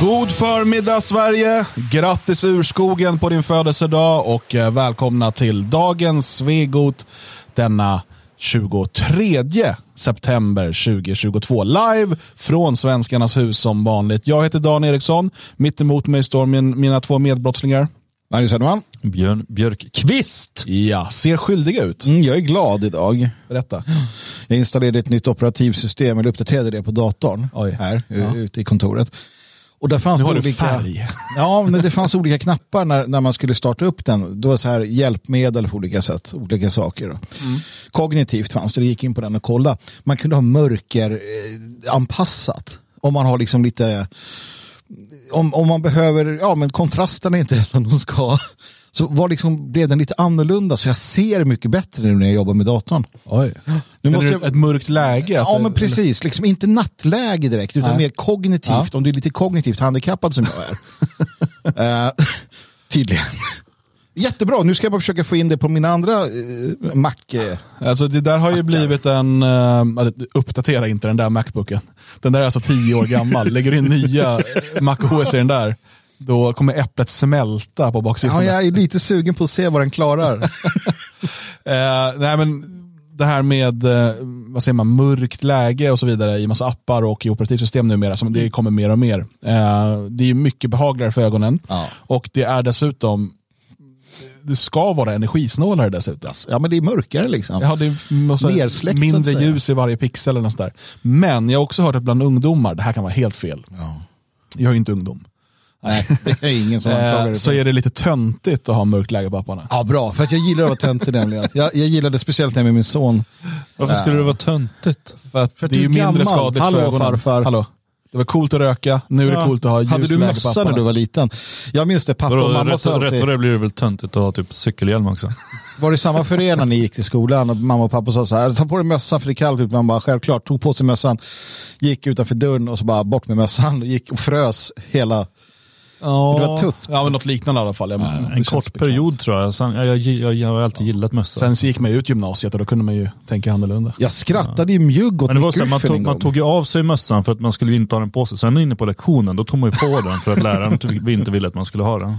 God förmiddag Sverige! Grattis Urskogen på din födelsedag och eh, välkomna till dagens Svegot denna 23 september 2022. Live från Svenskarnas hus som vanligt. Jag heter Dan Eriksson. Mitt emot mig står min, mina två medbrottslingar. Magnus Hedman. Björn Björkqvist. Ja, ser skyldiga ut. Mm, jag är glad idag. Berätta. Jag installerade ett nytt operativsystem, eller uppdaterade det på datorn Oj. här Ja. ute i kontoret. Och där fanns Nu det har du olika, färg. Ja, men det fanns olika knappar när, när man skulle starta upp den. Då var det så här hjälpmedel på olika sätt, olika saker. Då. Kognitivt fanns det, det gick in på den och kolla. Man kunde ha mörker eh, anpassat. Om man har liksom lite, om, om man behöver, ja men kontrasterna inte är som de ska. Så var liksom, blev den lite annorlunda så jag ser mycket bättre nu när jag jobbar med datorn. Oj. Nu måste jag- ett mörkt läge? Ja men precis, liksom inte nattläge direkt utan Nej. mer kognitivt. Ja. Om du är lite kognitivt handikappad som jag är. Eh, tydligen. Jättebra, nu ska jag bara försöka få in det på mina andra uh, Mac. eh. Alltså det där har ju blivit en, uh, uppdatera inte den där Macbooken. Den där är alltså tio år gammal. Lägger in nya MacOS i den där, då kommer äpplet smälta på baksidan. Ja, jag är lite sugen på att se vad den klarar. Eh, nej, men det här med eh, vad säger man, mörkt läge och så vidare i massa appar och i operativsystem numera, som det kommer mer och mer. Eh, det är mycket behagligare för ögonen Ja. och det är dessutom det ska vara energisnålare dessutom. Ja men det är mörkare liksom. Ja, det är Nersläckt, mindre ljus i varje pixel eller något där. Men jag har också hört att bland ungdomar, det här kan vara helt fel. Ja. Jag är ju inte ungdom. Nej, det är ingen som anklagar Eh, dig så är det lite töntigt att ha mörkt läge på apparna. Ja bra, för att jag gillar att vara töntig nämligen. Jag, jag gillade speciellt när jag med min son. Varför skulle det vara töntigt? För att För att det är ju mindre skadligt Hallå, för ögonen. farfar. Hallå. Det var coolt att röka, nu är det Ja. coolt att ha ljust Hade du mössa när du var liten? Jag minns det, pappa och mamma rätt, sa rätt vad det blir det väl töntigt att ha typ cykelhjälm också? Var det samma för er när ni gick till skolan och mamma och pappa sa så här, ta på dig mössan för det är kallt ute. Man bara, självklart, tog på sig mössan, gick utanför dörren och så bara bort med mössan och gick och frös hela. Ja, Det var tufft. Ja, men något liknande i alla fall. Jag, det En kort bekant. period tror jag. Sen, jag, jag, jag, jag har alltid gillat mössa. Sen så gick man ut gymnasiet och då kunde man ju tänka annorlunda. Jag skrattade ju mjugg åt men det var så här, man, tog, man tog ju av sig mössan för att man skulle inte ha den på sig. Sen inne på lektionen, då tog man ju på den för att läraren inte ville att man skulle ha den.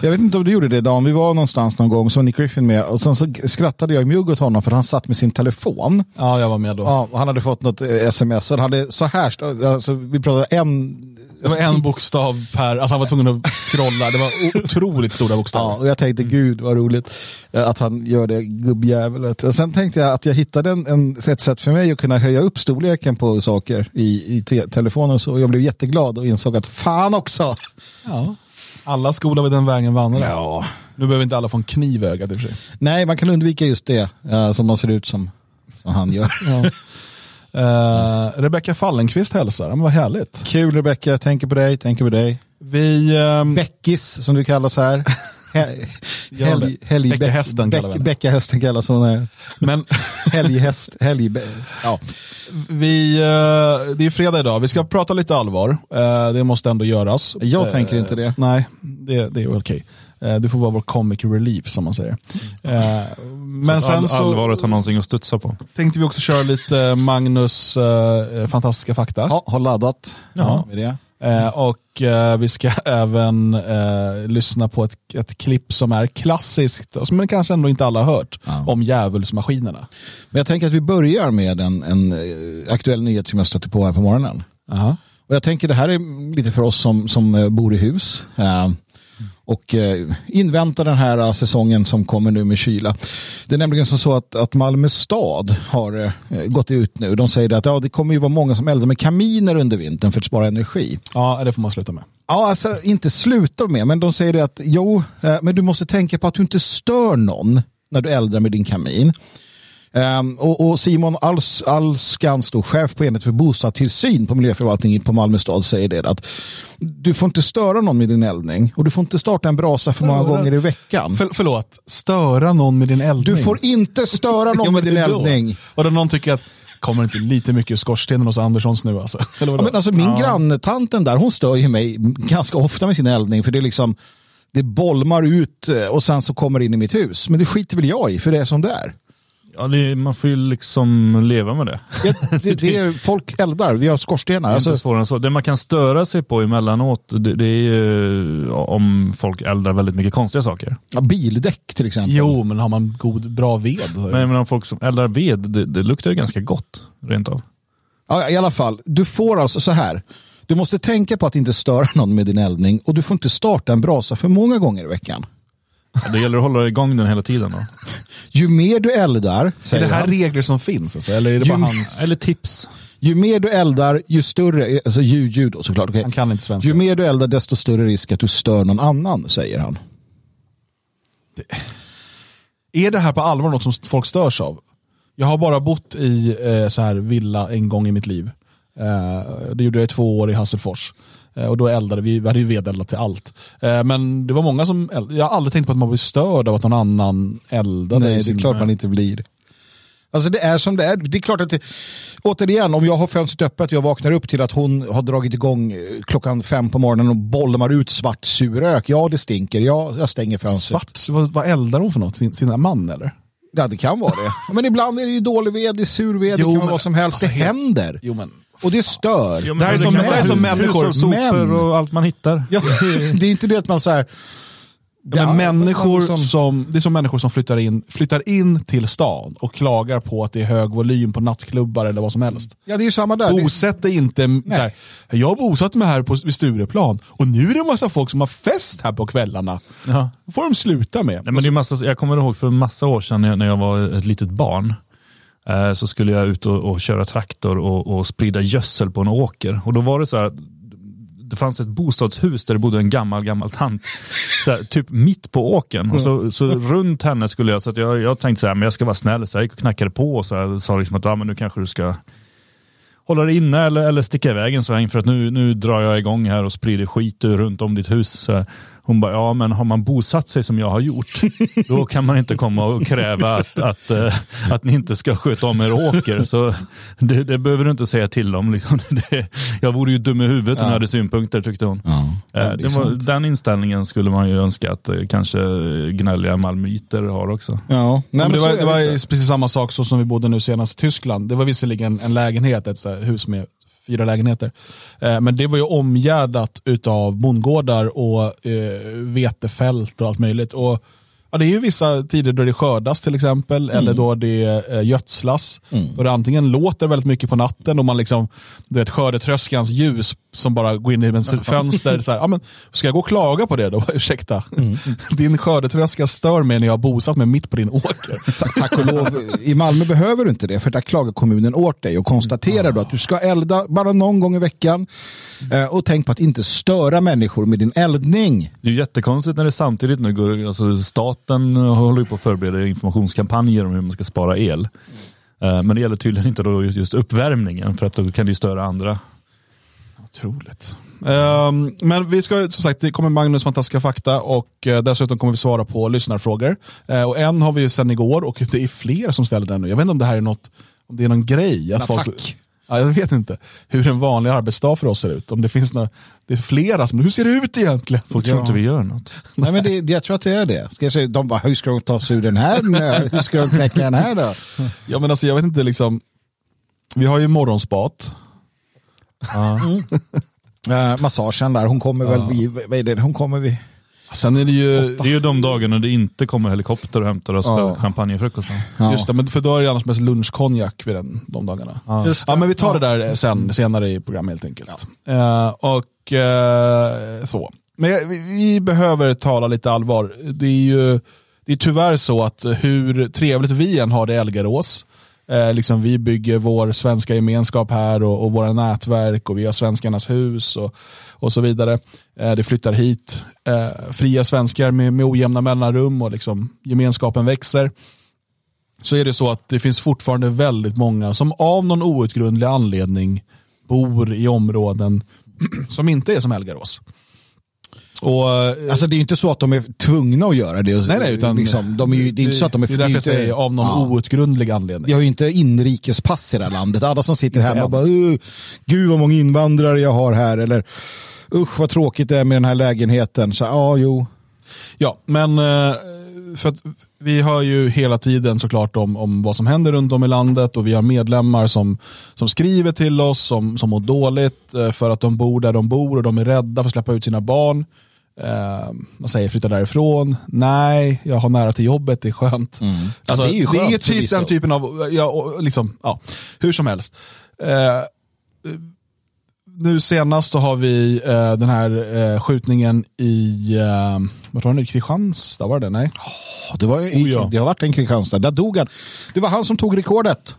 Jag vet inte om du gjorde det Dan, vi var någonstans någon gång så var Nick Griffin med och sen så skrattade jag mjugg åt honom för han satt med sin telefon. Ja, jag var med då. Ja, han hade fått något eh, sms och han hade så här, alltså, vi pratade en... Det var en bokstav per, alltså han var tvungen att scrolla. Det var otroligt stora Ja, bokstäver. och jag tänkte gud vad roligt eh, att han gör det, gubbjävel. Och sen tänkte jag att jag hittade en, en, ett sätt för mig att kunna höja upp storleken på saker i, i te telefonen. och Så och jag blev jätteglad och insåg att fan också. Ja. Alla skola vid den vägen vandrar. Ja. Nu behöver inte alla få en kniv i ögat i och för sig. Nej, man kan undvika just det eh, som man ser ut som, som han gör. Ja. Uh, Rebecka Fallenkvist hälsar, men vad härligt. Kul Rebecka, tänker på dig, tänker på dig. Vi, ehm, Beckis som du kallas här. Helg- helg- Bäckahästen kallar Beck- henne. Bäckahästen kallas hon men Helghäst, helg... Ja. vi, eh, det är fredag idag, vi ska prata lite allvar. Eh, det måste ändå göras. Jag Eh, tänker inte det. Nej, det, det är okej. Eh, du får vara vår comic relief som man säger. Eh, men Så sen så allvaret har någonting att studsa på. tänkte vi också köra lite Magnus eh, fantastiska fakta. Ja, har laddat. Ja. Med det. Eh, och eh, vi ska även eh, lyssna på ett, ett klipp som är klassiskt, och som kanske ändå inte alla har hört, Ja. om djävulsmaskinerna. Men jag tänker att vi börjar med en, en aktuell nyhet som jag stötte på här på morgonen. Aha. Och jag tänker det här är lite för oss som, som bor i hus. Och eh, inväntar den här eh, säsongen som kommer nu med kyla. Det är nämligen som så att, att Malmö stad har eh, gått ut nu. De säger att ja, det kommer ju vara många som eldar med kaminer under vintern för att spara energi. Ja, det får man sluta med. Ja, alltså inte sluta med, men de säger det att jo, men du måste tänka på att du inte stör någon när du eldar med din kamin. Ehm, och, och Simon Als, Alskans, då, chef på enhet för bostadstillsyn på miljöförvaltningen på Malmö stad, säger det att du får inte störa någon med din eldning och du får inte starta en brasa för många Störa? gånger i veckan. För, förlåt, störa någon med din eldning? Du får inte störa någon Ja, med din eldning. Och då någon tycker att, kommer inte lite mycket ur skorstenen hos Anderssons nu alltså? Eller Ja, men alltså min granntanten där, hon stör ju mig ganska ofta med sin eldning för det är liksom det bolmar ut eh, och sen så kommer det in i mitt hus. Men det skiter väl jag i för det är som det är. Ja, det, man får ju liksom leva med det. Det, det, det är, folk eldar, vi har skorstenar. Det är Alltså, inte svårare än så. Det man kan störa sig på emellanåt, det, det är ju om folk eldar väldigt mycket konstiga saker. ja, bildäck till exempel. Jo, men har man god, bra ved? Men jag menar, folk som eldar ved, det, det luktar ju ganska gott, rent av. Ja, I alla fall, du får alltså så här. Du måste tänka på att inte störa någon med din eldning och du får inte starta en brasa för många gånger i veckan. Ja, Det gäller att hålla igång den hela tiden då. Ju mer du eldar, Är det här han, regler som finns? Alltså, eller är det Ju- bara hans... Eller tips. ju mer du eldar, ju större, alltså ljud, ljud då, såklart. okej. Han kan inte svenska. Ju mer du eldar, desto större risk att du stör någon annan, säger han. Är det här på allvar något som folk störs av? Jag har bara bott i eh, så här villa en gång i mitt liv. Eh, det gjorde jag i två år i Hasselfors. Eh, och då eldade vi, vi hade ju vedeldat till allt. Eh, men det var många som, eld- jag har aldrig tänkt på att man blir störd av att någon annan eldade. Nej, det är klart man inte blir. Alltså det är som det är. Det är klart att det, återigen, om jag har fönstret öppet och jag vaknar upp till att hon har dragit igång eh, klockan fem på morgonen och bolmar ut svart surök. Ja, det stinker. Ja, jag stänger fönstret. Svart, vad, vad eldar hon för något? Sin, sina man eller? Ja, det kan vara det. Men ibland är det ju dålig ved, det är sur ved, det Jo, kan vara men- vad som helst. alltså, det händer. Jo men, Och det stör. Ja, Det här är det som- det här är som människor. Men- och allt man hittar. Ja, det är inte det att man så här... Ja, men människor som- som, det är som människor som flyttar in, flyttar in till stan och klagar på att det är hög volym på nattklubbar eller vad som helst. Ja, det är ju samma där. Det- Bosätt dig inte. Så här, jag har bosatt mig här på, vid Stureplan och nu är det en massa folk som har fest här på kvällarna. Ja. Det får de sluta med. Nej, men det är massa, jag kommer ihåg för massa år sedan när jag, när jag var ett litet barn. Eh, så skulle jag ut och, och köra traktor och, och sprida gödsel på en åker. Och då var det så här, det fanns ett bostadshus där det bodde en gammal, gammal tant. Här, typ mitt på åkern. Och så, så runt henne skulle jag, så att jag, jag tänkte så här, men jag ska vara snäll. Så jag gick och knackade på och så här, sa liksom att ja, men nu kanske du ska hålla dig inne eller, eller sticka iväg en sväng för att nu, nu drar jag igång här och sprider skit runt om ditt hus. Så här, hon bara, ja men har man bosatt sig som jag har gjort, då kan man inte komma och kräva att, att, eh, att ni inte ska sköta om er åker. Så det, det behöver du inte säga till om. Liksom. Det, jag vore ju dum i huvudet om jag hade synpunkter tyckte hon. Ja, Eh, det är det var, den inställningen skulle man ju önska att eh, kanske gnälliga malmöiter har också. Ja, nej, men det var, det var precis samma sak så som vi bodde nu senast i Tyskland. Det var visserligen en lägenhet, ett så här hus med fyra lägenheter. Eh, men det var ju omgärdat utav bondgårdar och eh, vetefält och allt möjligt. Och, ja, det är ju vissa tider då det skördas till exempel, eller då det eh, gödslas. Och det antingen låter väldigt mycket på natten och man liksom, du vet skördetröskans ljus som bara går in i ett fönster. Så här, ja, men, ska jag gå och klaga på det då? Ursäkta. Din skördetröska stör mig när jag har bosatt mig mitt på din åker. Ta- Tack och lov, i Malmö behöver du inte det för där klagar kommunen åt dig och konstaterar då att du ska elda bara någon gång i veckan eh, och tänk på att inte störa människor med din eldning. Det är ju jättekonstigt när det samtidigt nu går, alltså staten håller ju på att förbereda informationskampanjer om hur man ska spara el. Eh, Men det gäller tydligen inte då just uppvärmningen för att då kan det ju störa andra. Otroligt. Ehm, men vi ska, som sagt, det kommer Magnus fantastiska fakta och eh, dessutom kommer vi svara på lyssnarfrågor. Eh, och en har vi ju sedan igår och det är fler som ställer den nu. Jag vet inte om det här är något, om det är någon grej. Att En folk, attack. Ja, jag vet inte hur en vanlig arbetsdag för oss ser ut. Om det finns några, det är flera som, hur ser det ut egentligen? Folk tror inte vi gör något. Nej, men det, jag tror att det är det. Ska jag säga, de bara, hur ska de ta sig ur den här? nu? Hur ska de knäcka den här då? Ja men alltså jag vet inte liksom, vi har ju morgonspat. Uh, massagen där, hon kommer väl vid, vad är det, hon kommer vid Sen är det ju, Det är ju de dagarna det inte kommer helikopter och hämtar oss Ja. för champagnefrukosten. Ja. just det, men för då är det annars mest lunchkonjak vid den, de dagarna. Ja. Ja, men vi tar det där sen, senare i programmet helt enkelt. Eh, och eh, så. Men jag- vi, vi behöver tala lite allvar. Det är ju det är tyvärr så att hur trevligt vi än har det i Elgarås, eh, liksom vi bygger vår svenska gemenskap här och, och våra nätverk och vi har Svenskarnas hus och, och så vidare. Eh, det flyttar hit eh, fria svenskar med, med ojämna mellanrum och liksom gemenskapen växer så är det så att det finns fortfarande väldigt många som av någon outgrundlig anledning bor i områden som inte är som Helgarås. Och, eh, Alltså det är ju inte så att de är tvungna att göra det. nej, nej, utan liksom, de är ju, det är inte så att de är det är därför jag säger av någon Ja. outgrundlig anledning. Vi har ju inte inrikespass i det här landet. Alla som sitter hemma och bara "Uh, Gud vad många invandrare jag har här. Eller usch vad tråkigt det är med den här lägenheten. Så ja, jo. Ja, men eh, för vi hör ju hela tiden såklart om, om vad som händer runt om i landet och vi har medlemmar som, som skriver till oss som, som mår dåligt eh, för att de bor där de bor och de är rädda för att släppa ut sina barn. Eh, man säger flytta därifrån. Nej, jag har nära till jobbet, det är skönt. Mm. Alltså, det är ju det är skönt ju typ den typen av, ja, liksom, ja, hur som helst. Eh, nu senast så har vi eh, den här eh, skjutningen i, eh, vad var det nu, Kristianstad var det? Nej. Det, var, ju- Oh, ja. det har varit en Kristianstad. Där dog han. Det var han som tog rekordet.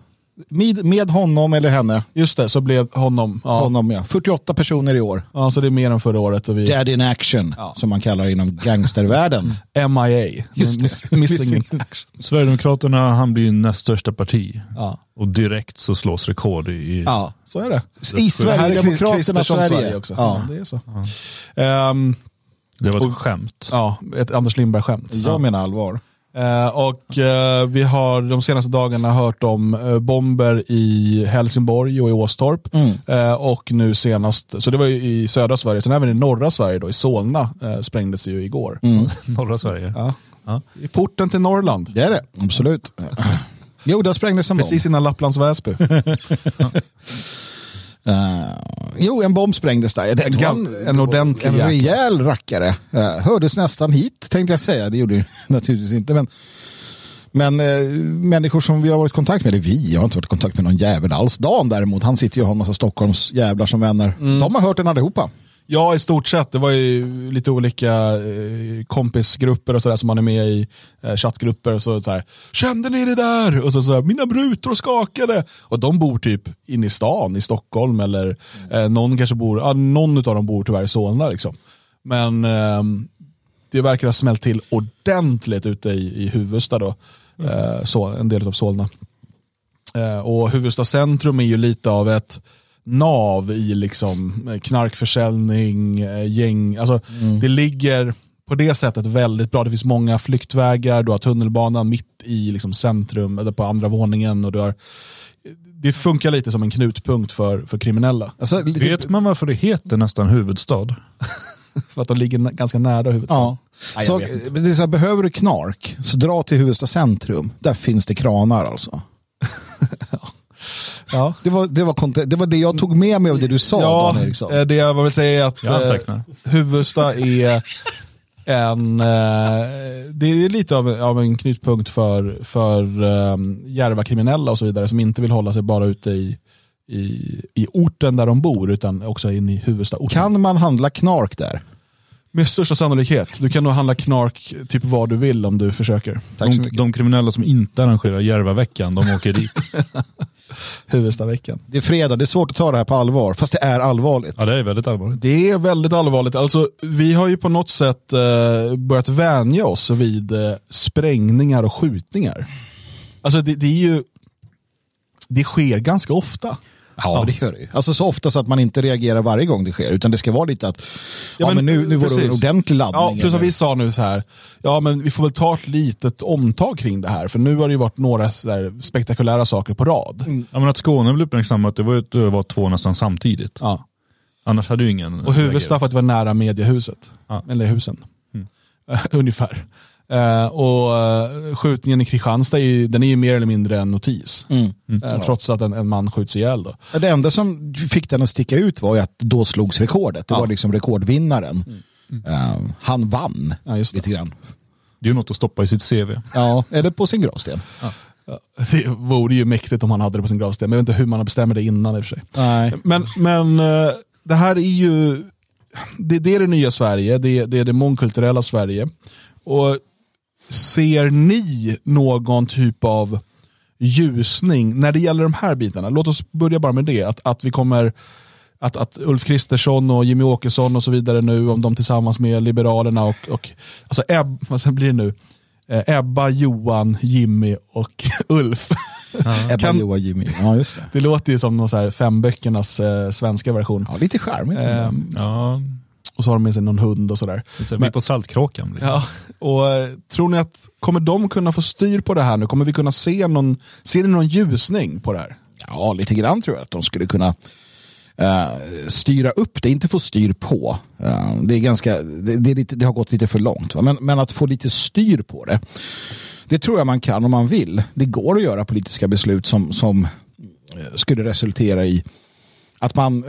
Med, med honom eller henne. Just det, så blev honom, ja, Honom, ja. 48 personer i år. ja så det är mer än förra året och vi, Dead in action, Ja. som man kallar inom gangstervärlden. MIA, Just det. Miss- missing in action. Sverigedemokraterna, han blir näst största parti. Ja. Och direkt så slås rekord i... ja, så är det. I Sverigedemokraternas Kristerssons Sverige. också. Ja. Ja, det är så. Ehm, Det var ett Och- skämt. ja, ett Anders Lindberg-skämt. Jag menar allvar. Eh, och eh, vi har de senaste dagarna hört om eh, bomber i Helsingborg och i Åstorp. Mm. Eh, och nu senast, så det var ju i södra Sverige, sen även i norra Sverige då, i Solna eh, sprängdes ju igår. Norra Sverige. Ja. Ja. I porten till Norrland, Det är det, absolut. Jo, där sprängdes en bomb. precis innan Lapplands Väsby. Eh, jo, en bomb sprängdes där. Det gan- en ordentlig En rejäl rackare. Uh, hördes nästan hit, tänkte jag säga. Det gjorde det naturligtvis inte. Men, men eh, människor som vi har varit i kontakt med, eller vi, jag har inte varit i kontakt med någon jävel alls. Dan däremot, han sitter ju och har en massa Stockholms jävlar som vänner. Mm. De har hört den allihopa. Ja, i stort sett. Det var ju lite olika eh, kompisgrupper och sådär som man är med i. Eh, chattgrupper och så, så här. Kände ni det där? Och så, så här, mina brutor skakade. Och de bor typ inne i stan i Stockholm eller eh, någon kanske bor, ja, någon av dem bor tyvärr i Solna liksom. Men ehm, det verkar ha smällt till ordentligt ute i, i Huvudsta då. Eh, så, en del av Solna. Eh, och Huvudsta centrum är ju lite av ett nav i liksom eh, knarkförsäljning, eh, gäng. Alltså, Det ligger på det sättet väldigt bra. Det finns många flyktvägar, du har tunnelbanan mitt i liksom centrum, eller på andra våningen. Och du har, det funkar lite som en knutpunkt för, för kriminella. Alltså, lite, Vet man varför det heter nästan huvudstad? För att de ligger ganska nära huvudstaden. Ja. Nej, Så, det är så här, behöver du knark, så dra till Huvudsta centrum. Där finns det kranar alltså. Ja. Det var det, var, det, var det jag tog med mig av det du sa, Ja, Dan Eriksson. eh, det jag vill säga är att eh. Huvudsta är en, eh, det är lite av, av en knutpunkt för, för um, Järva-kriminella och så vidare som inte vill hålla sig bara ute i, i, i orten där de bor utan också in i huvudstaden. Kan man handla knark där? Med största sannolikhet. Du kan nog handla knark typ vad du vill om du försöker. De, de kriminella som inte arrangerar Järvaveckan, de åker dit. Huvudstadveckan. Det är fredag, det är svårt att ta det här på allvar, fast det är allvarligt. Ja, det är väldigt allvarligt. Det är väldigt allvarligt. Alltså, vi har ju på något sätt eh, börjat vänja oss vid eh, sprängningar och skjutningar. Alltså det, det är ju det sker ganska ofta. Ja, det gör det ju. Alltså så ofta så att man inte reagerar varje gång det sker, utan det ska vara lite att ja, men, nu, nu var det en ordentlig laddning. Ja, plus att vi sa nu så här, ja men vi får väl ta ett litet omtag kring det här, för nu har det ju varit några så där spektakulära saker på rad. Ja, men att Skåne blev uppmärksammat, det var ju att det var två nästan samtidigt. Ja. Annars hade ju ingen Och det var nära mediehuset. Ja. Eller husen. Ungefär. Eh, och uh, skjutningen i Kristianstad är ju, den är ju mer eller mindre en notis. Mm. Eh, Trots att en, en man skjuts ihjäl. Då. Det enda som fick den att sticka ut var ju att då slogs rekordet. Det Ja. var liksom rekordvinnaren. Eh, han vann Ja, lite grann. Det är ju något att stoppa i sitt CV. Ja, eller på sin gravsten. Ja, Det vore ju mäktigt om han hade det på sin gravsten, men jag vet inte hur man bestämmer det innan i och för sig. Nej. Men, men eh, det här är ju, det, det är det nya Sverige, det, det är det mångkulturella Sverige. Och ser ni någon typ av ljusning när det gäller de här bitarna? Låt oss börja bara med det, att, att vi kommer att, att Ulf Kristersson och Jimmy Åkesson och så vidare nu, om de tillsammans med Liberalerna och, och alltså Eb, vad sen blir det nu? Eh, Ebba, Johan, Jimmy och Ulf. Ebba, Kan- Joa, Jimmy. Ja, just det. Det låter ju som någon så här femböckernas eh, svenska version. Ja, lite charmigt. Ehm, Ja, och så har de med sig någon hund och sådär. är vi på Saltkråkan. det. Ja, och eh, tror ni att, kommer de kunna få styr på det här nu? Kommer vi kunna se någon, ser ni någon ljusning på det här? Ja, lite grann tror jag att de skulle kunna uh, styra upp det, inte få styr på. Uh, det, är ganska, det, det, är lite, det har gått lite för långt. Va? Men, men att få lite styr på det, det tror jag man kan om man vill. Det går att göra politiska beslut som, som skulle resultera i att man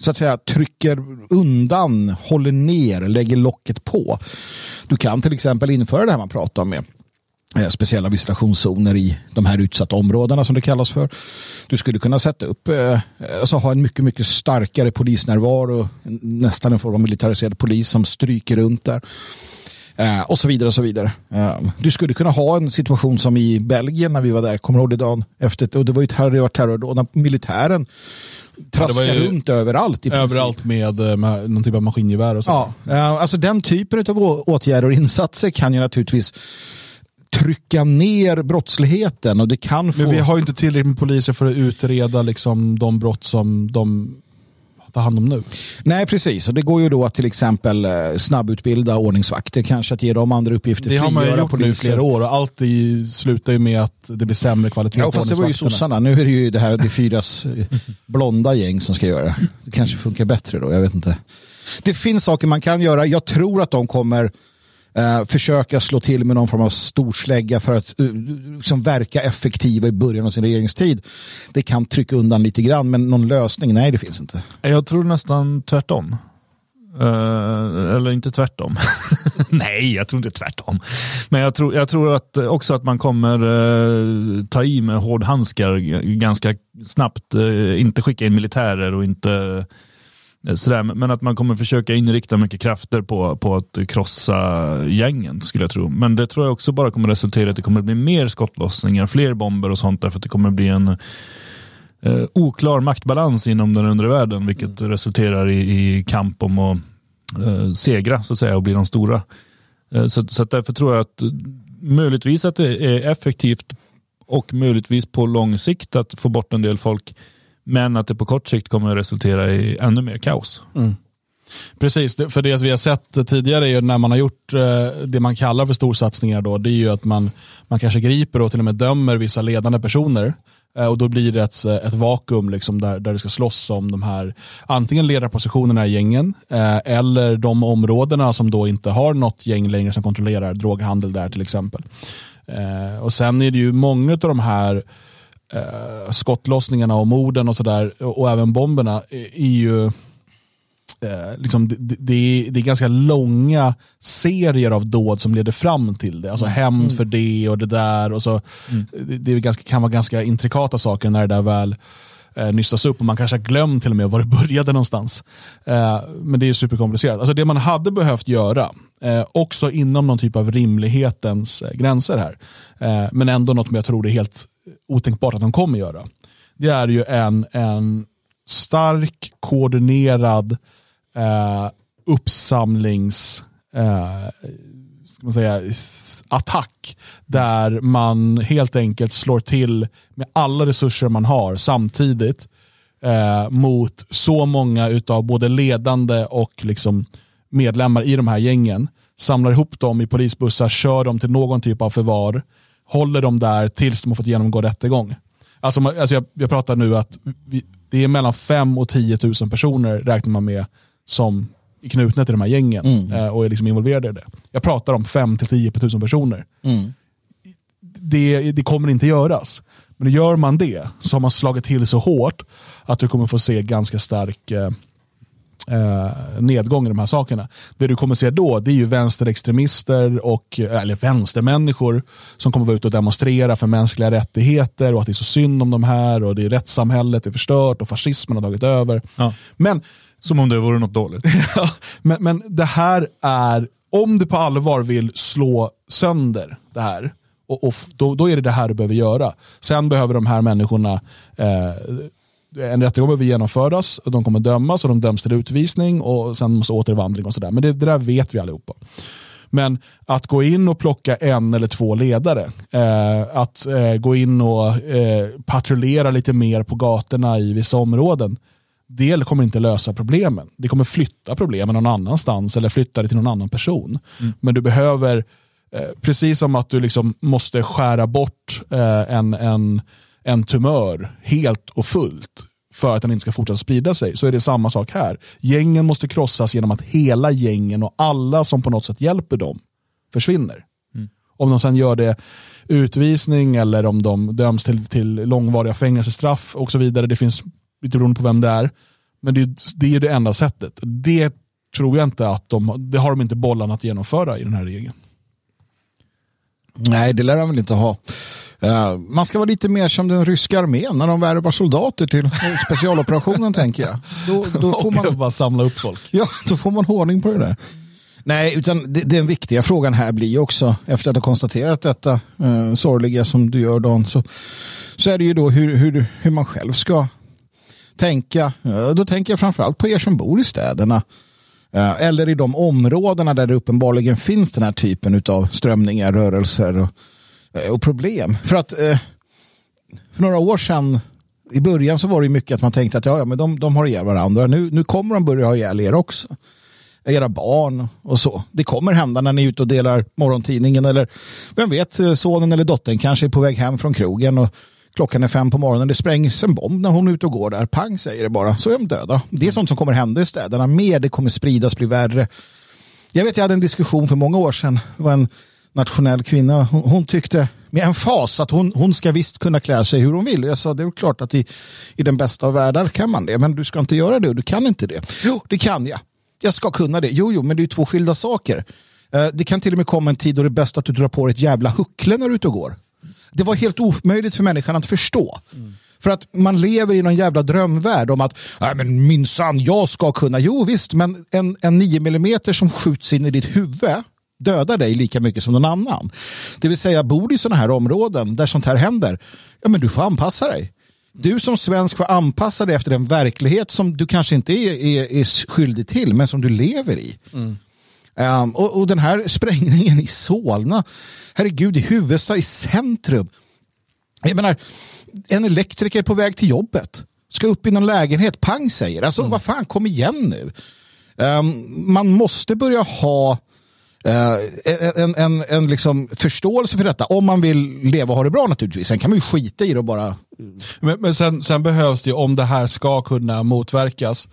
så att säga trycker undan, håller ner, lägger locket på. Du kan till exempel införa det här man pratar om med eh, speciella visitationszoner i de här utsatta områdena som det kallas för. Du skulle kunna sätta upp, eh, alltså ha en mycket, mycket starkare polisnärvaro, nästan en form av militariserad polis som stryker runt där. Eh, och så vidare och så vidare. du skulle kunna ha en situation som i Belgien när vi var där, kommer du ihåg det dagen efter, och det var ju terror, terror när militären traskar ja, runt överallt. Överallt med, eh, med någon typ av maskingevär och så. Ja, alltså den typen av åtgärder och insatser kan ju naturligtvis trycka ner brottsligheten och det kan få... Men vi har ju inte tillräckligt med poliser för att utreda liksom, de brott som de ta hand om nu. Nej, precis. Och det går ju då att till exempel eh, snabbutbilda ordningsvakter, kanske att ge dem andra uppgifter. Det har man ju gjort poliser. nu i flera år och allt slutar ju med att det blir sämre kvalitet ja, fast det var ju sossarna. Nu är det ju det här det fyras eh, blonda gäng som ska göra. Det kanske funkar bättre då, jag vet inte. Det finns saker man kan göra. Jag tror att de kommer Uh, försöka slå till med någon form av storslägga för att uh, liksom verka effektiva i början av sin regeringstid. Det kan trycka undan lite grann, men någon lösning, nej det finns inte. Jag tror nästan tvärtom. Uh, eller inte tvärtom. nej, jag tror inte tvärtom. Men jag tror, jag tror att också att man kommer uh, ta i med hårdhandskar ganska snabbt. Uh, inte skicka in militärer och inte sådär, men att man kommer försöka inrikta mycket krafter på, på att krossa gängen skulle jag tro. Men det tror jag också bara kommer resultera i att det kommer bli mer skottlossningar, fler bomber och sånt därför att det kommer bli en eh, oklar maktbalans inom den undre världen vilket mm. resulterar i, i, kamp om att eh, segra så att säga och bli de stora. Eh, så, så därför tror jag att möjligtvis att det är effektivt och möjligtvis på lång sikt att få bort en del folk men att det på kort sikt kommer att resultera i ännu mer kaos. Mm. Precis, för det vi har sett tidigare är när man har gjort eh, det man kallar för storsatsningar då, det är ju att man, man kanske griper och till och med dömer vissa ledande personer eh, och då blir det ett, ett vakuum liksom där, där det ska slåss om de här antingen ledarpositionerna i gängen eh, eller de områdena som då inte har något gäng längre som kontrollerar droghandel där till exempel. Eh, och sen är det ju många av de här eh, skottlossningarna och morden och sådär och även bomberna är ju eh, liksom, det, det, är, det är ganska långa serier av dåd som leder fram till det. Alltså mm. hämnd mm. för det och det där. Och så, mm. Det, det ganska, kan vara ganska intrikata saker när det där väl eh, nystas upp och man kanske har glömt till och med var det började någonstans. Eh, men det är superkomplicerat. Alltså det man hade behövt göra, eh, också inom någon typ av rimlighetens eh, gränser här, eh, men ändå något som jag tror det är helt otänkbart att de kommer göra. Det är ju en, en stark, koordinerad eh, uppsamlings eh, ska man säga, attack där man helt enkelt slår till med alla resurser man har samtidigt eh, mot så många av både ledande och liksom medlemmar i de här gängen. Samlar ihop dem i polisbussar, kör dem till någon typ av förvar håller dem där tills de har fått genomgå rättegång. Alltså, alltså jag, jag pratar nu att vi, det är mellan 5 och 10 000 personer räknar man med som knutna till de här gängen mm. eh, och är liksom involverade i det. Jag pratar om 5 till 10 000 personer. Mm. Det, det kommer inte göras. Men gör man det så har man slagit till så hårt att du kommer få se ganska stark eh, eh, nedgång i de här sakerna. Det du kommer se då det är ju vänsterextremister och eller vänstermänniskor som kommer vara ute och demonstrera för mänskliga rättigheter och att det är så synd om de här och det är rättssamhället är förstört och fascismen har tagit över. Ja. Men, som om det vore något dåligt. men, men det här är, om du på allvar vill slå sönder det här, och, och då, då, är det det här du behöver göra. Sen behöver de här människorna eh, en rättegång behöver genomföras, och de kommer dömas och de döms till utvisning och sen måste återvandring och sådär. Men det, det där vet vi allihopa. Men att gå in och plocka en eller två ledare, eh, att eh, gå in och eh, patrullera lite mer på gatorna i vissa områden, det kommer inte lösa problemen. Det kommer flytta problemen någon annanstans eller flytta det till någon annan person. Mm. Men du behöver, eh, precis som att du liksom måste skära bort eh, en, en en tumör helt och fullt för att den inte ska fortsätta sprida sig, så är det samma sak här. Gängen måste krossas genom att hela gängen och alla som på något sätt hjälper dem försvinner. Mm. Om de sen gör det utvisning eller om de döms till, till långvariga fängelsestraff och så vidare. Det finns lite beroende på vem det är. Men det, det är det enda sättet. Det tror jag inte att de, det har de inte bollarna att genomföra i den här regeringen. Nej, det lär de väl inte ha. Uh, man ska vara lite mer som den ryska armén när de värvar soldater till specialoperationen tänker jag. Då, då får man bara samla upp folk. Ja, då får man ordning på det där. Nej, utan det, den viktiga frågan här blir också, efter att ha konstaterat detta uh, sorgliga som du gör Dan, så, så är det ju då hur, hur, hur man själv ska tänka. Då tänker jag framförallt på er som bor i städerna. Eh, eller i de områdena där det uppenbarligen finns den här typen av strömningar, rörelser och, eh, och problem. För att eh, för några år sedan i början så var det mycket att man tänkte att ja, ja men de, de har ihjäl varandra. Nu, nu kommer de börja ha ihjäl er också. Era barn och så. Det kommer hända när ni är ute och delar morgontidningen eller vem vet, sonen eller dottern kanske är på väg hem från krogen och Klockan är fem på morgonen, det sprängs en bomb när hon är ute och går där. Pang säger det bara, så är de döda. Det är sånt som kommer hända i städerna. Mer, det kommer spridas, bli värre. Jag vet, jag hade en diskussion för många år sedan. Det var en nationell kvinna. Hon, hon tyckte med en fas att hon, hon ska visst kunna klä sig hur hon vill. Jag sa, det är klart att i, i den bästa av världar kan man det. Men du ska inte göra det och du kan inte det. Jo, det kan jag. Jag ska kunna det. Jo, jo, men det är två skilda saker. Eh, det kan till och med komma en tid då det är bäst att du drar på dig ett jävla huckle när du är ute och går. Det var helt omöjligt för människan att förstå. Mm. För att man lever i någon jävla drömvärld om att men minsann, jag ska kunna. Jo visst, men en, en 9 mm som skjuts in i ditt huvud dödar dig lika mycket som någon annan. Det vill säga, bor du i sådana här områden där sånt här händer, ja men du får anpassa dig. Du som svensk får anpassa dig efter den verklighet som du kanske inte är, är, är skyldig till, men som du lever i. Mm. Um, och, och, den här sprängningen i Solna, herregud, i Huvudsta, i centrum. Jag menar, en elektriker på väg till jobbet ska upp i någon lägenhet, pang säger. Alltså mm. vad fan, kom igen nu. Um, man måste börja ha uh, en, en, en liksom förståelse för detta om man vill leva och ha det bra naturligtvis. Sen kan man ju skita i det och bara... Men, men sen, sen behövs det, om det här ska kunna motverkas,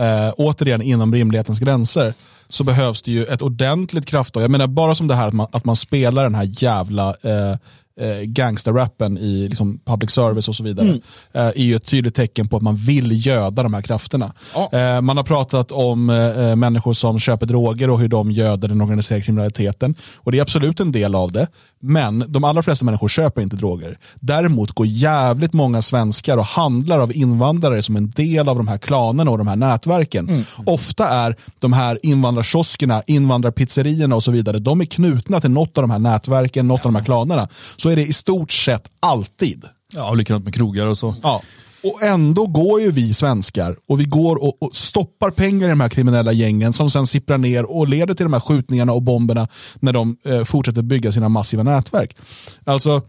uh, återigen inom rimlighetens gränser, så behövs det ju ett ordentligt krafttag. Jag menar bara som det här att man, att man spelar den här jävla eh, eh, gangsterrappen i liksom, public service och så vidare mm. eh, är ju ett tydligt tecken på att man vill göda de här krafterna. Ja. Eh, man har pratat om eh, människor som köper droger och hur de göder den organiserade kriminaliteten. Och det är absolut en del av det. Men de allra flesta människor köper inte droger. Däremot går jävligt många svenskar och handlar av invandrare som en del av de här klanerna och de här nätverken. Mm. Ofta är de här invandrarkioskerna, invandrarpizzerierna och så vidare, de är knutna till något av de här nätverken, något ja. av de här klanerna. Så är det i stort sett alltid. Ja, likadant med krogar och så. Ja. Och ändå går ju vi svenskar och vi går och, och, stoppar pengar i de här kriminella gängen som sen sipprar ner och leder till de här skjutningarna och bomberna när de eh, fortsätter bygga sina massiva nätverk. Alltså,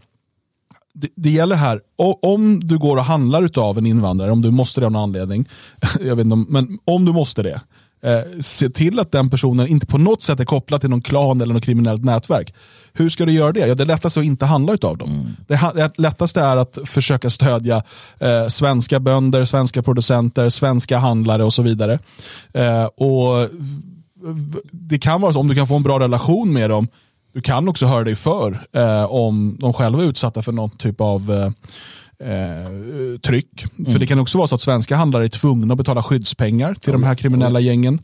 det, det gäller här, om du går och handlar av en invandrare, om du måste det av någon anledning, jag vet inte, men om du måste det, eh, se till att den personen inte på något sätt är kopplad till någon klan eller något kriminellt nätverk. Hur ska du göra det? Ja, det lättaste är att inte handla av dem. Mm. Det lättaste är att försöka stödja eh, svenska bönder, svenska producenter, svenska handlare och så vidare. Eh, och Det kan vara så, om du kan få en bra relation med dem, du kan också höra dig för eh, om de själva är utsatta för någon typ av eh, eh, tryck. Mm. För det kan också vara så att svenska handlare är tvungna att betala skyddspengar till mm. de här kriminella gängen.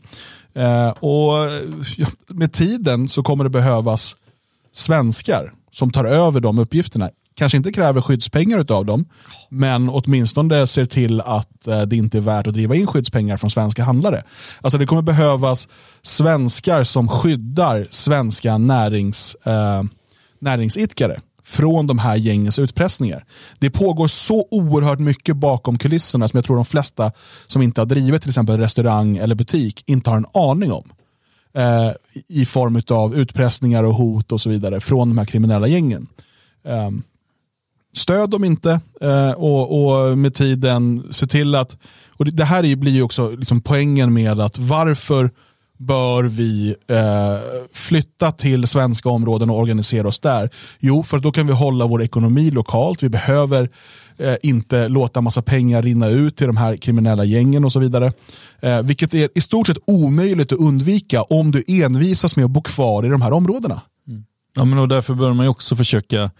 Eh, och ja, Med tiden så kommer det behövas svenskar som tar över de uppgifterna. Kanske inte kräver skyddspengar av dem, men åtminstone ser till att eh, det inte är värt att driva in skyddspengar från svenska handlare. Alltså det kommer behövas svenskar som skyddar svenska närings, eh, näringsidkare från de här gängens utpressningar. Det pågår så oerhört mycket bakom kulisserna som jag tror de flesta som inte har drivit till exempel restaurang eller butik inte har en aning om eh, i form av utpressningar och hot och så vidare från de här kriminella gängen. Eh, stöd dem inte eh, och, och, med tiden se till att, och det, det här blir ju också liksom poängen med att varför bör vi eh, flytta till svenska områden och organisera oss där? Jo, för då kan vi hålla vår ekonomi lokalt. Vi behöver eh, inte låta massa pengar rinna ut till de här kriminella gängen och så vidare. Eh, vilket är i stort sett omöjligt att undvika om du envisas med att bo kvar i de här områdena. Ja, men och därför bör man också försöka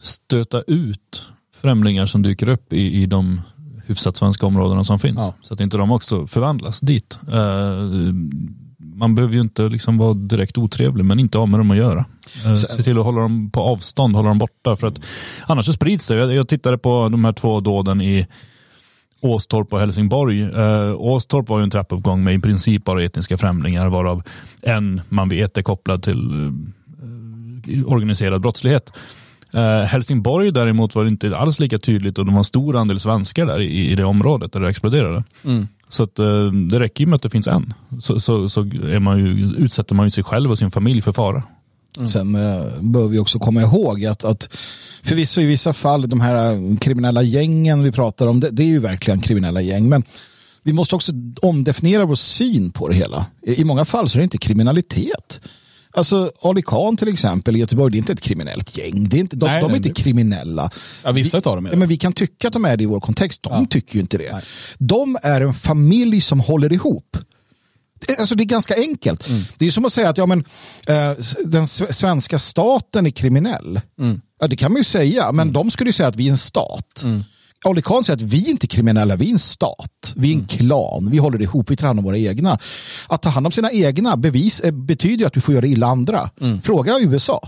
stöta ut främlingar som dyker upp i, i de hyfsat svenska områdena som finns. Ja. Så att inte de också förvandlas dit. Eh, man behöver ju inte liksom vara direkt otrevlig, men inte ha med dem att göra. Uh, se till att hålla dem på avstånd, hålla dem borta. För att annars så sprids det. Jag, jag tittade på de här två dåden i Åstorp och Helsingborg. Uh, Åstorp var ju en trappuppgång med i princip bara etniska främlingar, varav en man vet är kopplad till uh, organiserad brottslighet. Uh, Helsingborg däremot var det inte alls lika tydligt och de har en stor andel svenskar där i, i det området där det exploderade. Mm. Så att, eh, det räcker ju med att det finns en. Så, så, så är man ju, utsätter man ju sig själv och sin familj för fara. Mm. Sen eh, bör vi också komma ihåg att, att förvisso i vissa fall de här eh, kriminella gängen vi pratar om, det, det är ju verkligen kriminella gäng. Men vi måste också omdefiniera vår syn på det hela. I, i många fall så är det inte kriminalitet. Alltså Ali Khan till exempel i Göteborg, det är inte ett kriminellt gäng. Det är inte, de, Nej, de är nej, inte det- kriminella. Ja, vissa vi, av dem är ja, det. men Vi kan tycka att de är det i vår kontext. De Ja. tycker ju inte det. Nej. De är en familj som håller ihop. Det- Alltså det är ganska enkelt. Mm. Det är som att säga att ja, men, eh, den svenska staten är kriminell. Mm. Ja, det kan man ju säga, men de skulle ju säga att vi är en stat. Ali Khan säger att vi är inte kriminella, vi är en stat. Vi är en Mm. klan, vi håller ihop, vi tar hand om våra egna. Att ta hand om sina egna bevis eh, betyder att du får göra illa andra. Mm. Fråga USA.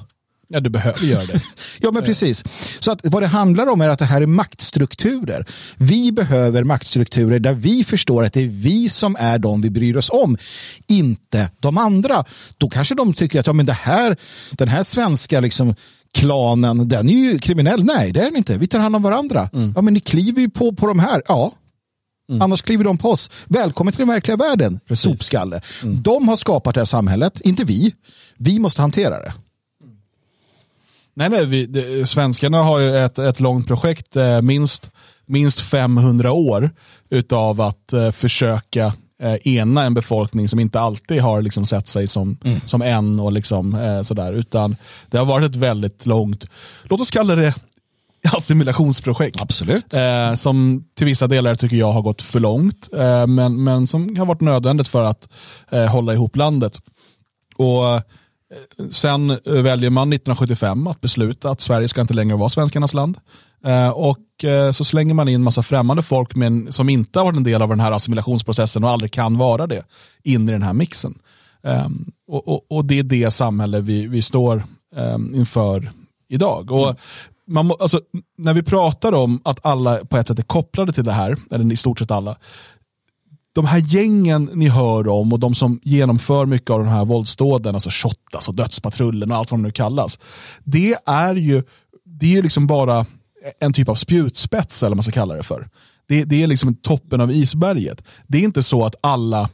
Ja, du behöver göra det. Ja, men precis. Så att vad det handlar om är att det här är maktstrukturer. Vi behöver maktstrukturer där vi förstår att det är vi som är de vi bryr oss om, inte de andra. Då kanske de tycker att ja, men det här, den här svenska liksom, klanen, den är ju kriminell. Nej, det är den inte. Vi tar hand om varandra. Ja, men ni kliver ju på, på de här. Ja, Annars kliver de på oss. Välkommen till den verkliga världen, sopskalle. De har skapat det här samhället, inte vi. Vi måste hantera det. Nej, nej, vi, det, svenskarna har ju ett, ett långt projekt, eh, minst, minst 500 år, utav att eh, försöka eh, ena en befolkning som inte alltid har liksom sett sig som, som en och liksom, eh, sådär. Utan det har varit ett väldigt långt, låt oss kalla det assimilationsprojekt. Absolut. Eh, som till vissa delar tycker jag har gått för långt, eh, men, men som har varit nödvändigt för att eh, hålla ihop landet. Och Sen eh, väljer man 1975 att besluta att Sverige ska inte längre vara svenskarnas land. Eh, och eh, så slänger man in massa främmande folk men, som inte har varit en del av den här assimilationsprocessen och aldrig kan vara det in i den här mixen. Ehm, och, och, och det är det samhälle vi, vi står ehm, inför idag. Och man alltså, när vi pratar om att alla på ett sätt är kopplade till det här, eller i stort sett alla, de här gängen ni hör om och de som genomför mycket av de här våldsdåden, alltså Shottaz och Dödspatrullen och allt vad de nu kallas. Det är ju det är liksom bara en typ av spjutspets eller vad man ska kalla det för. Det, det är liksom toppen av isberget. Det är inte så att alla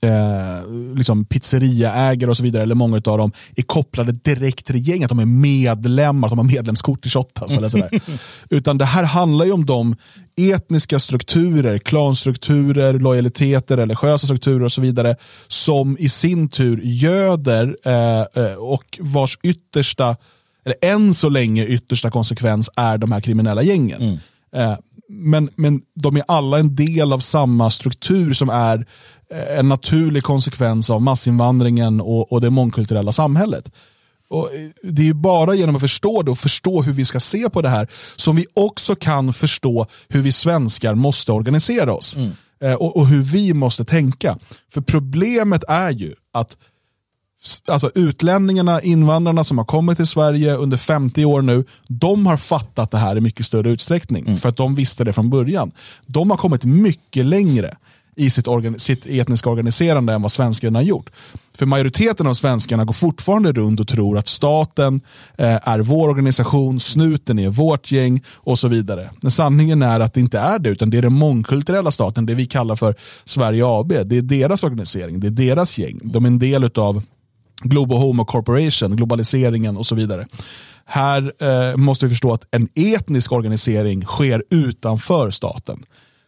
eh, liksom pizzeriaägare och så vidare, eller många av dem, är kopplade direkt till gänget. De är medlemmar, de har medlemskort i Shottaz eller sådär. Utan det här handlar ju om de etniska strukturer, klanstrukturer, lojaliteter, religiösa strukturer och så vidare, som i sin tur göder eh, eh, och vars yttersta, eller än så länge yttersta konsekvens är de här kriminella gängen. Eh, men, men de är alla en del av samma struktur som är en naturlig konsekvens av massinvandringen och, och det mångkulturella samhället. Och eh, det är ju bara genom att förstå det och förstå hur vi ska se på det här som vi också kan förstå hur vi svenskar måste organisera oss. Eh, Och, och hur vi måste tänka. För problemet är ju att alltså utlänningarna, invandrarna som har kommit till Sverige under 50 år nu, de har fattat det här i mycket större utsträckning. För att de visste det från början. De har kommit mycket längre i sitt, organ, sitt etniska organiserande än vad svenskarna har gjort. För majoriteten av svenskarna går fortfarande runt och tror att staten eh, är vår organisation, snuten är vårt gäng och så vidare. Men sanningen är att det inte är det, utan det är den mångkulturella staten, det vi kallar för Sverige AB. Det är deras organisering, det är deras gäng. De är en del av Global Homo Corporation, globaliseringen och så vidare. Här eh, måste vi förstå att en etnisk organisering sker utanför staten.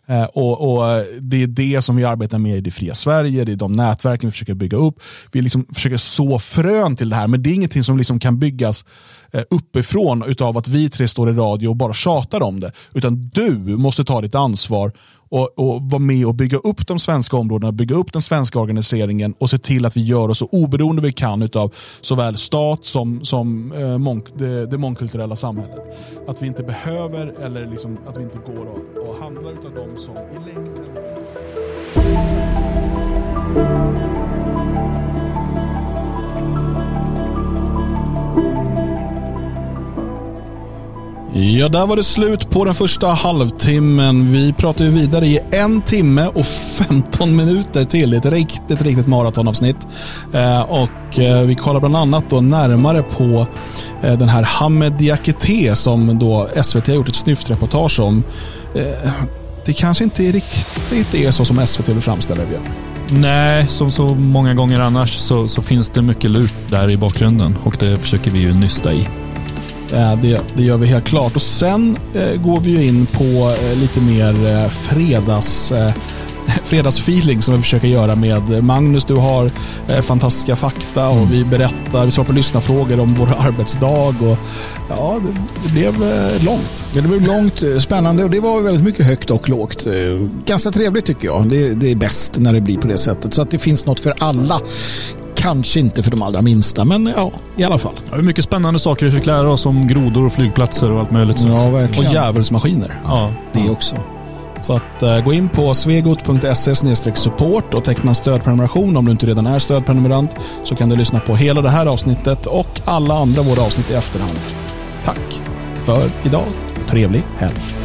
Eh, och, och, eh, Det är det som vi arbetar med i Det fria Sverige, det är de nätverken vi försöker bygga upp. Vi liksom försöker så frön till det här, men det är ingenting som liksom kan byggas eh, uppifrån utav att vi tre står i radio och bara tjatar om det. Utan du måste ta ditt ansvar och, och vara med och bygga upp de svenska områdena, bygga upp den svenska organiseringen och se till att vi gör oss så oberoende vi kan av såväl stat som, som eh, mång, det, det mångkulturella samhället. Att vi inte behöver eller liksom, att vi inte går och, och handlar av dem som i längden Ja, där var det slut på den första halvtimmen. Vi pratar ju vidare i en timme och 15 minuter till. Det är ett riktigt, riktigt maratonavsnitt. Eh, och eh, vi kollar bland annat då närmare på eh, den här Hamed Diakité som då SVT har gjort ett snyftreportage om. Eh, det kanske inte riktigt är så som SVT vill framställa det, Björn. Nej, som så många gånger annars så, så finns det mycket lut där i bakgrunden och det försöker vi ju nysta i. Eh, det, det, gör vi helt klart. Och Sen eh, går vi in på eh, lite mer eh, fredags, eh, fredagsfeeling som vi försöker göra med Magnus. Du har eh, fantastiska fakta och mm. vi berättar, vi svarar på lyssnarfrågor om vår arbetsdag. Och, ja, det, det blev eh, långt. Ja, det blev långt, eh, spännande och det var väldigt mycket högt och lågt. Ganska trevligt tycker jag. Det, det är bäst när det blir på det sättet. Så att det finns något för alla Kanske inte för de allra minsta, men ja, i alla fall. Det är mycket spännande saker vi fick lära oss om grodor och flygplatser och allt möjligt. Ja, verkligen. Och djävulsmaskiner. Ja, det också. Så att, uh, gå in på svegot.se support och teckna stödprenumeration om du inte redan är stödprenumerant. Så kan du lyssna på hela det här avsnittet och alla andra våra avsnitt i efterhand. Tack för idag. Trevlig helg.